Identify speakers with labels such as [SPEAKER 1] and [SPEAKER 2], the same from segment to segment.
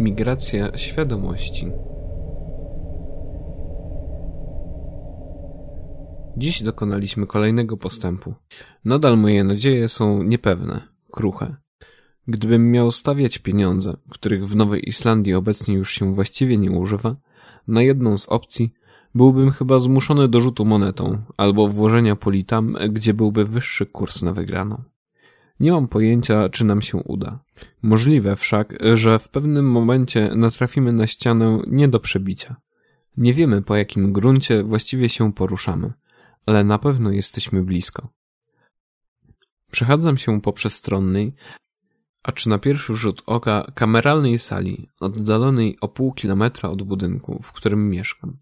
[SPEAKER 1] Migracja świadomości. Dziś dokonaliśmy kolejnego postępu. Nadal moje nadzieje są niepewne, kruche. Gdybym miał stawiać pieniądze, których w Nowej Islandii obecnie już się właściwie nie używa, na jedną z opcji, byłbym chyba zmuszony do rzutu monetą albo włożenia puli tam, gdzie byłby wyższy kurs na wygraną. Nie mam pojęcia, czy nam się uda. Możliwe wszak, że w pewnym momencie natrafimy na ścianę nie do przebicia. Nie wiemy, po jakim gruncie właściwie się poruszamy, ale na pewno jesteśmy blisko. Przechadzam się po przestronnej, a czy na pierwszy rzut oka kameralnej sali, oddalonej o pół kilometra od budynku, w którym mieszkam.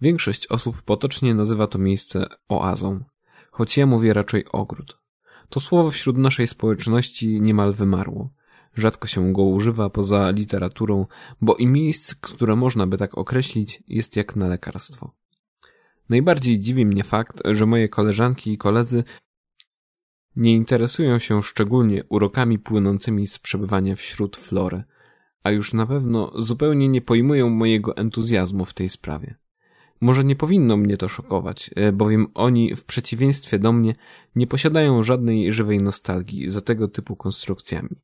[SPEAKER 1] Większość osób potocznie nazywa to miejsce oazą, choć ja mówię raczej ogród. To słowo wśród naszej społeczności niemal wymarło. Rzadko się go używa poza literaturą, bo i miejsc, które można by tak określić, jest jak na lekarstwo. Najbardziej dziwi mnie fakt, że moje koleżanki i koledzy nie interesują się szczególnie urokami płynącymi z przebywania wśród flory, a już na pewno zupełnie nie pojmują mojego entuzjazmu w tej sprawie. Może nie powinno mnie to szokować, e, bowiem oni, w przeciwieństwie do mnie, nie posiadają żadnej żywej nostalgii za tego typu konstrukcjami.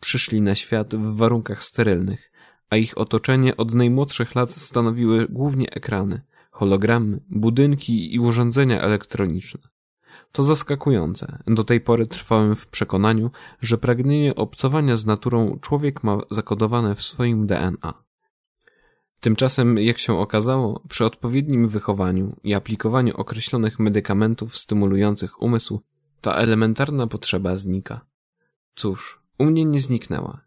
[SPEAKER 1] Przyszli na świat w warunkach sterylnych, a ich otoczenie od najmłodszych lat stanowiły głównie ekrany, hologramy, budynki i urządzenia elektroniczne. To zaskakujące. Do tej pory trwałem w przekonaniu, że pragnienie obcowania z naturą człowiek ma zakodowane w swoim DNA. Tymczasem, jak się okazało, przy odpowiednim wychowaniu i aplikowaniu określonych medykamentów stymulujących umysł, ta elementarna potrzeba znika. Cóż, u mnie nie zniknęła.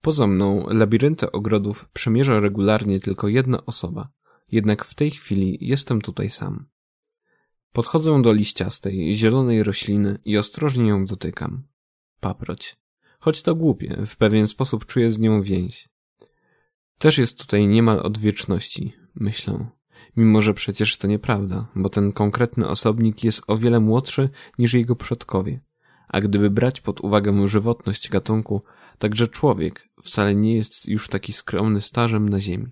[SPEAKER 1] Poza mną labirynty ogrodów przemierza regularnie tylko jedna osoba, jednak w tej chwili jestem tutaj sam. Podchodzę do liściastej, zielonej rośliny i ostrożnie ją dotykam. Paproć. Choć to głupie, w pewien sposób czuję z nią więź. Też jest tutaj niemal od wieczności, myślę. Mimo, że przecież to nieprawda, bo ten konkretny osobnik jest o wiele młodszy niż jego przodkowie. A gdyby brać pod uwagę żywotność gatunku, także człowiek wcale nie jest już taki skromny starzem na ziemi.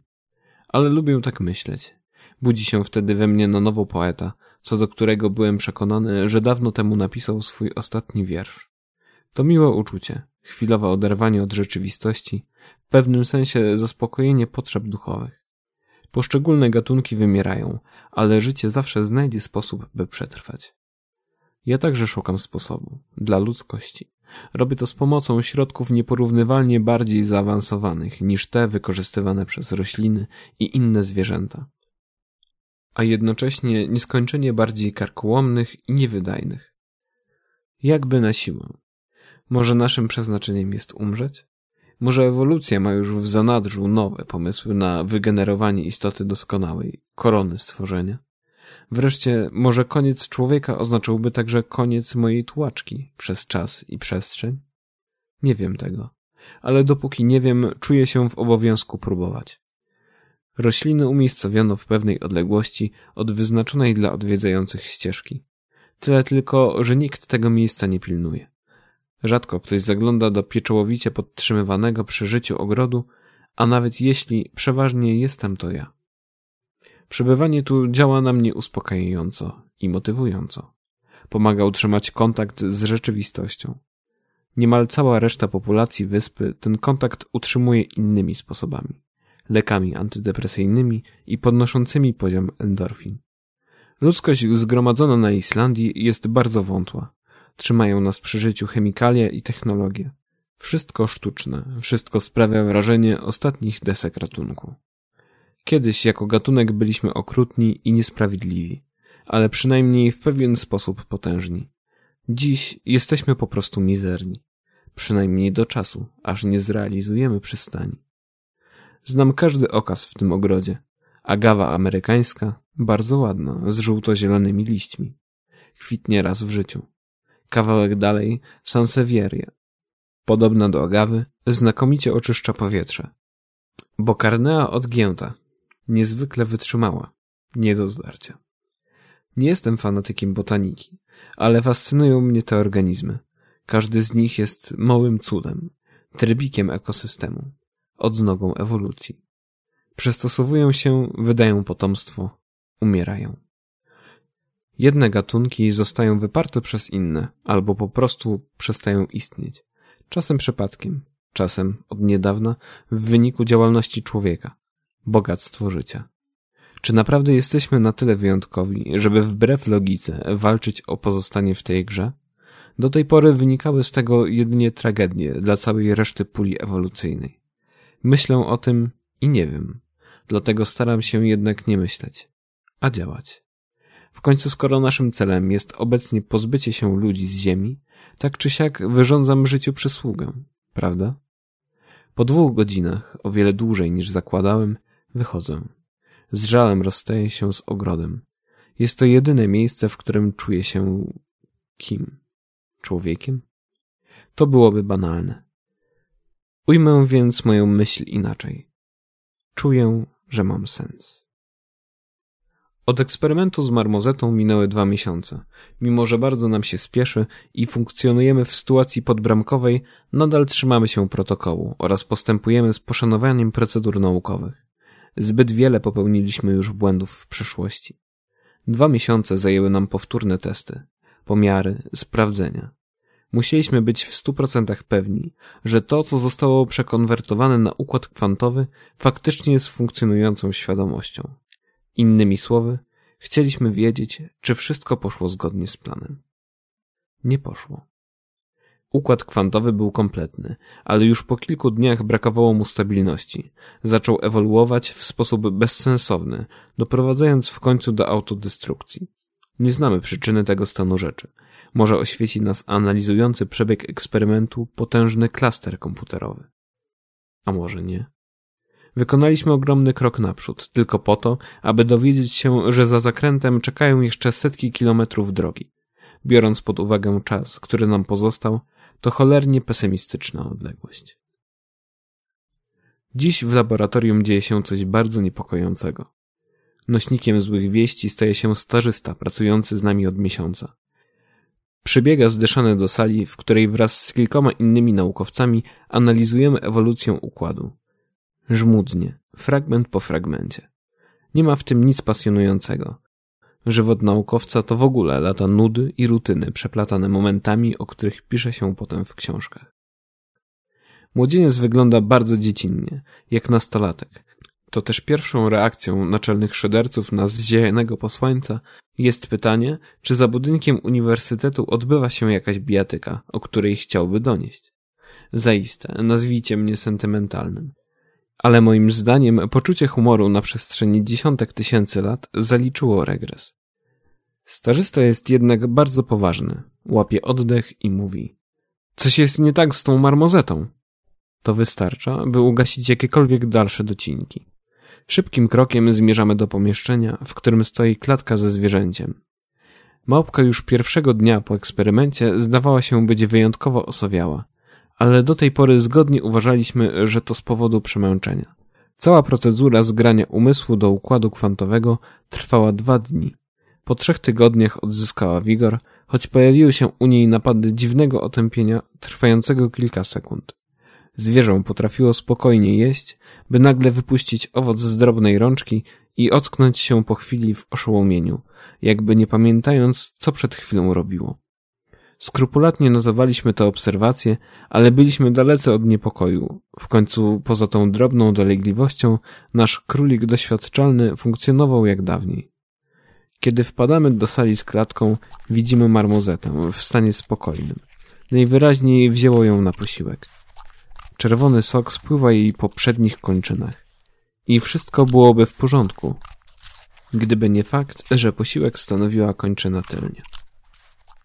[SPEAKER 1] Ale lubię tak myśleć. Budzi się wtedy we mnie na nowo poeta, co do którego byłem przekonany, że dawno temu napisał swój ostatni wiersz. To miłe uczucie, chwilowe oderwanie od rzeczywistości, w pewnym sensie zaspokojenie potrzeb duchowych. Poszczególne gatunki wymierają, ale życie zawsze znajdzie sposób, by przetrwać. Ja także szukam sposobu dla ludzkości. Robię to z pomocą środków nieporównywalnie bardziej zaawansowanych niż te wykorzystywane przez rośliny i inne zwierzęta, a jednocześnie nieskończenie bardziej karkołomnych i niewydajnych. Jakby na siłę. Może naszym przeznaczeniem jest umrzeć? Może ewolucja ma już w zanadrzu nowe pomysły na wygenerowanie istoty doskonałej, korony stworzenia? Wreszcie, może koniec człowieka oznaczałby także koniec mojej tułaczki przez czas i przestrzeń? Nie wiem tego, ale dopóki nie wiem, czuję się w obowiązku próbować. Rośliny umiejscowiono w pewnej odległości od wyznaczonej dla odwiedzających ścieżki. Tyle tylko, że nikt tego miejsca nie pilnuje. Rzadko ktoś zagląda do pieczołowicie podtrzymywanego przy życiu ogrodu, a nawet jeśli przeważnie jestem to ja. Przebywanie tu działa na mnie uspokajająco i motywująco. Pomaga utrzymać kontakt z rzeczywistością. Niemal cała reszta populacji wyspy ten kontakt utrzymuje innymi sposobami lekami antydepresyjnymi i podnoszącymi poziom endorfin. Ludzkość zgromadzona na Islandii jest bardzo wątła. Trzymają nas przy życiu chemikalia i technologie. Wszystko sztuczne, wszystko sprawia wrażenie ostatnich desek ratunku. Kiedyś jako gatunek byliśmy okrutni i niesprawiedliwi, ale przynajmniej w pewien sposób potężni. Dziś jesteśmy po prostu mizerni. Przynajmniej do czasu, aż nie zrealizujemy przystani. Znam każdy okaz w tym ogrodzie. Agawa amerykańska, bardzo ładna, z żółto-zielonymi liśćmi. Kwitnie raz w życiu. Kawałek dalej Sansevieria. Podobna do agawy, znakomicie oczyszcza powietrze. Bokarnea odgięta, niezwykle wytrzymała, nie do zdarcia. Nie jestem fanatykiem botaniki, ale fascynują mnie te organizmy. Każdy z nich jest małym cudem, trybikiem ekosystemu. odnogą ewolucji. Przystosowują się, wydają potomstwo, umierają. Jedne gatunki zostają wyparte przez inne, albo po prostu przestają istnieć. Czasem przypadkiem, czasem od niedawna w wyniku działalności człowieka, bogactwo życia. Czy naprawdę jesteśmy na tyle wyjątkowi, żeby wbrew logice walczyć o pozostanie w tej grze? Do tej pory wynikały z tego jedynie tragedie dla całej reszty puli ewolucyjnej. Myślę o tym i nie wiem. Dlatego staram się jednak nie myśleć, a działać. W końcu skoro naszym celem jest obecnie pozbycie się ludzi z ziemi, tak czy siak wyrządzam życiu przysługę, prawda? Po dwóch godzinach, o wiele dłużej niż zakładałem, wychodzę. Z żalem rozstaję się z ogrodem. Jest to jedyne miejsce, w którym czuję się kim? Człowiekiem? To byłoby banalne. Ujmę więc moją myśl inaczej. Czuję, że mam sens. Od eksperymentu z marmozetą minęły dwa miesiące. Mimo, że bardzo nam się spieszy i funkcjonujemy w sytuacji podbramkowej, nadal trzymamy się protokołu oraz postępujemy z poszanowaniem procedur naukowych. Zbyt wiele popełniliśmy już błędów w przeszłości. Dwa miesiące zajęły nam powtórne testy, pomiary, sprawdzenia. Musieliśmy być w stu procentach pewni, że to, co zostało przekonwertowane na układ kwantowy, faktycznie jest funkcjonującą świadomością. Innymi słowy, chcieliśmy wiedzieć, czy wszystko poszło zgodnie z planem. Nie poszło. Układ kwantowy był kompletny, ale już po kilku dniach brakowało mu stabilności. Zaczął ewoluować w sposób bezsensowny, doprowadzając w końcu do autodestrukcji. Nie znamy przyczyny tego stanu rzeczy. Może oświeci nas analizujący przebieg eksperymentu potężny klaster komputerowy. A może nie? Wykonaliśmy ogromny krok naprzód, tylko po to, aby dowiedzieć się, że za zakrętem czekają jeszcze setki kilometrów drogi. Biorąc pod uwagę czas, który nam pozostał, to cholernie pesymistyczna odległość. Dziś w laboratorium dzieje się coś bardzo niepokojącego. Nośnikiem złych wieści staje się starzysta pracujący z nami od miesiąca. Przybiega zdyszany do sali, w której wraz z kilkoma innymi naukowcami analizujemy ewolucję układu. Żmudnie, fragment po fragmencie. Nie ma w tym nic pasjonującego. Żywot naukowca to w ogóle lata nudy i rutyny przeplatane momentami, o których pisze się potem w książkach. Młodzieniec wygląda bardzo dziecinnie, jak nastolatek. To też pierwszą reakcją naczelnych szyderców na zziajanego posłańca jest pytanie, czy za budynkiem uniwersytetu odbywa się jakaś bijatyka, o której chciałby donieść. Zaiste, nazwijcie mnie sentymentalnym. Ale moim zdaniem poczucie humoru na przestrzeni dziesiątek tysięcy lat zaliczyło regres. Starzysta jest jednak bardzo poważny, łapie oddech i mówi. Coś jest nie tak z tą marmozetą. To wystarcza, by ugasić jakiekolwiek dalsze docinki. Szybkim krokiem zmierzamy do pomieszczenia, w którym stoi klatka ze zwierzęciem. Małpka już pierwszego dnia po eksperymencie zdawała się być wyjątkowo osowiała, ale do tej pory zgodnie uważaliśmy, że to z powodu przemęczenia. Cała procedura zgrania umysłu do układu kwantowego trwała dwa dni. Po trzech tygodniach odzyskała wigor, choć pojawiły się u niej napady dziwnego otępienia trwającego kilka sekund. Zwierzę potrafiło spokojnie jeść, by nagle wypuścić owoc z drobnej rączki i ocknąć się po chwili w oszołomieniu, jakby nie pamiętając, co przed chwilą robiło. Skrupulatnie notowaliśmy te obserwacje, ale byliśmy dalece od niepokoju. W końcu, poza tą drobną dolegliwością, nasz królik doświadczalny funkcjonował jak dawniej. Kiedy wpadamy do sali z klatką, widzimy marmozetę w stanie spokojnym. Najwyraźniej wzięło ją na posiłek. Czerwony sok spływa jej po przednich kończynach. I wszystko byłoby w porządku, gdyby nie fakt, że posiłek stanowiła kończyna tylnie.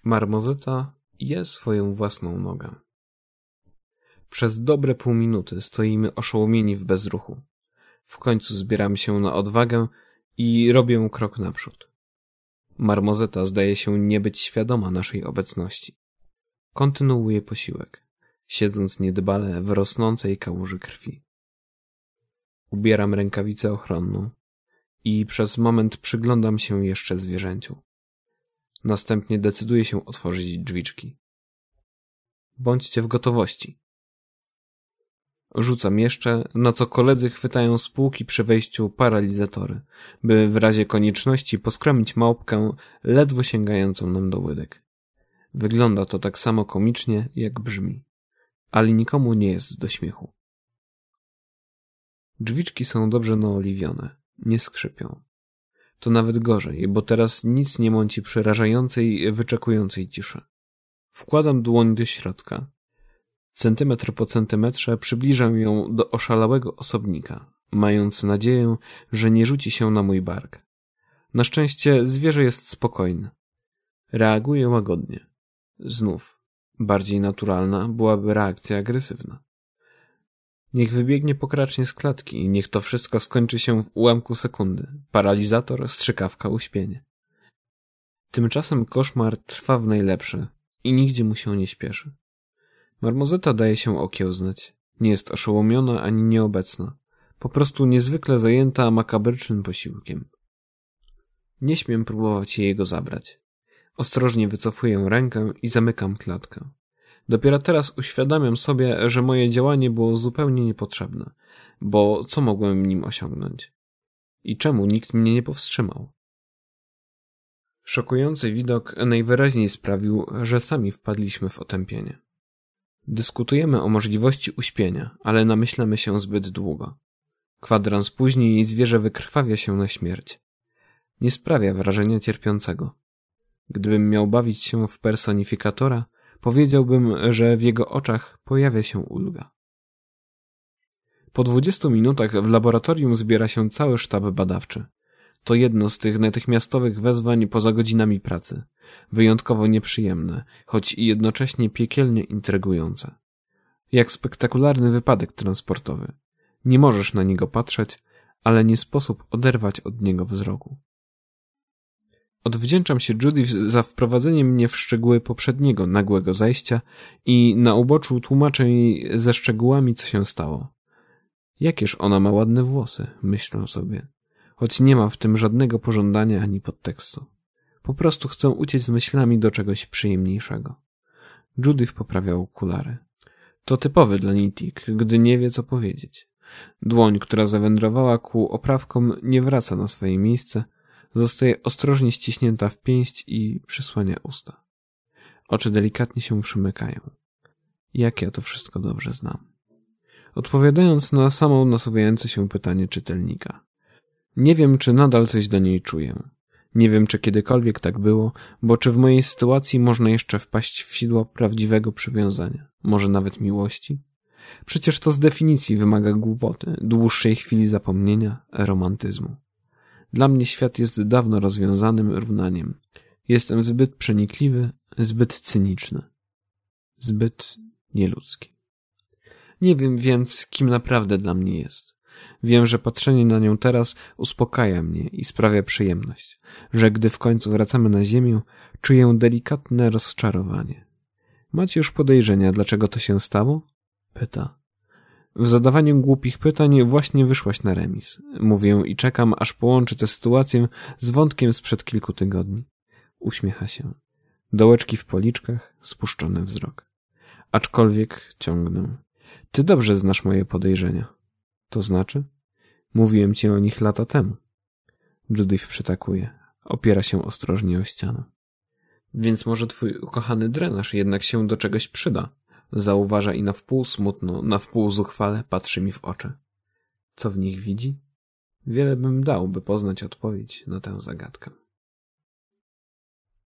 [SPEAKER 1] Marmozeta je swoją własną nogę. Przez dobre pół minuty stoimy oszołomieni w bezruchu. W końcu zbieram się na odwagę i robię krok naprzód. Marmozeta zdaje się nie być świadoma naszej obecności. Kontynuuje posiłek, siedząc niedbale w rosnącej kałuży krwi. Ubieram rękawicę ochronną i przez moment przyglądam się jeszcze zwierzęciu. Następnie decyduję się otworzyć drzwiczki. Bądźcie w gotowości. Rzucam jeszcze, na co koledzy chwytają z półki przy wejściu paralizatory, by w razie konieczności poskromić małpkę ledwo sięgającą nam do łydek. Wygląda to tak samo komicznie, jak brzmi, ale nikomu nie jest do śmiechu. Drzwiczki są dobrze naoliwione, nie skrzypią. To nawet gorzej, bo teraz nic nie mąci przerażającej, wyczekującej ciszy. Wkładam dłoń do środka. Centymetr po centymetrze przybliżam ją do oszalałego osobnika, mając nadzieję, że nie rzuci się na mój bark. Na szczęście zwierzę jest spokojne. Reaguje łagodnie. Znów, bardziej naturalna byłaby reakcja agresywna. Niech wybiegnie pokracznie z klatki i niech to wszystko skończy się w ułamku sekundy. Paralizator, strzykawka, uśpienie. Tymczasem koszmar trwa w najlepsze i nigdzie mu się nie śpieszy. Marmozeta daje się okiełznać. Nie jest oszołomiona ani nieobecna. Po prostu niezwykle zajęta makabrycznym posiłkiem. Nie śmiem próbować jej go zabrać. Ostrożnie wycofuję rękę i zamykam klatkę. Dopiero teraz uświadamiam sobie, że moje działanie było zupełnie niepotrzebne, bo co mogłem nim osiągnąć? I czemu nikt mnie nie powstrzymał? Szokujący widok najwyraźniej sprawił, że sami wpadliśmy w otępienie. Dyskutujemy o możliwości uśpienia, ale namyślamy się zbyt długo. Kwadrans później zwierzę wykrwawia się na śmierć. Nie sprawia wrażenia cierpiącego. Gdybym miał bawić się w personifikatora, powiedziałbym, że w jego oczach pojawia się ulga. Po dwudziestu minutach w laboratorium zbiera się cały sztab badawczy. To jedno z tych natychmiastowych wezwań poza godzinami pracy. Wyjątkowo nieprzyjemne, choć i jednocześnie piekielnie intrygujące. Jak spektakularny wypadek transportowy. Nie możesz na niego patrzeć, ale nie sposób oderwać od niego wzroku. Odwdzięczam się Judith za wprowadzenie mnie w szczegóły poprzedniego nagłego zajścia i na uboczu tłumaczę jej ze szczegółami, co się stało. Jakież ona ma ładne włosy, myślę sobie, choć nie ma w tym żadnego pożądania ani podtekstu. Po prostu chcę uciec z myślami do czegoś przyjemniejszego. Judith poprawia okulary. To typowy dla Nitik, gdy nie wie, co powiedzieć. Dłoń, która zawędrowała ku oprawkom, nie wraca na swoje miejsce, Zostaje ostrożnie ściśnięta w pięść i przysłania usta. Oczy delikatnie się przymykają. Jak ja to wszystko dobrze znam. Odpowiadając na samo nasuwające się pytanie czytelnika. Nie wiem, czy nadal coś do niej czuję. Nie wiem, czy kiedykolwiek tak było, bo czy w mojej sytuacji można jeszcze wpaść w sidło prawdziwego przywiązania, może nawet miłości? Przecież to z definicji wymaga głupoty, dłuższej chwili zapomnienia, romantyzmu. Dla mnie świat jest dawno rozwiązanym równaniem. Jestem zbyt przenikliwy, zbyt cyniczny, zbyt nieludzki. Nie wiem więc, kim naprawdę dla mnie jest. Wiem, że patrzenie na nią teraz uspokaja mnie i sprawia przyjemność, że gdy w końcu wracamy na ziemię, czuję delikatne rozczarowanie. Macie już podejrzenia, dlaczego to się stało? Pyta. W zadawaniu głupich pytań właśnie wyszłaś na remis. Mówię i czekam, aż połączy tę sytuację z wątkiem sprzed kilku tygodni. Uśmiecha się. Dołeczki w policzkach, spuszczony wzrok. Aczkolwiek ciągnę. Ty dobrze znasz moje podejrzenia. To znaczy? Mówiłem ci o nich lata temu. Judith przytakuje. Opiera się ostrożnie o ścianę. Więc może twój ukochany drenaż jednak się do czegoś przyda. Zauważa i na wpół smutno, na wpół zuchwale patrzy mi w oczy. Co w nich widzi? Wiele bym dał, by poznać odpowiedź na tę zagadkę.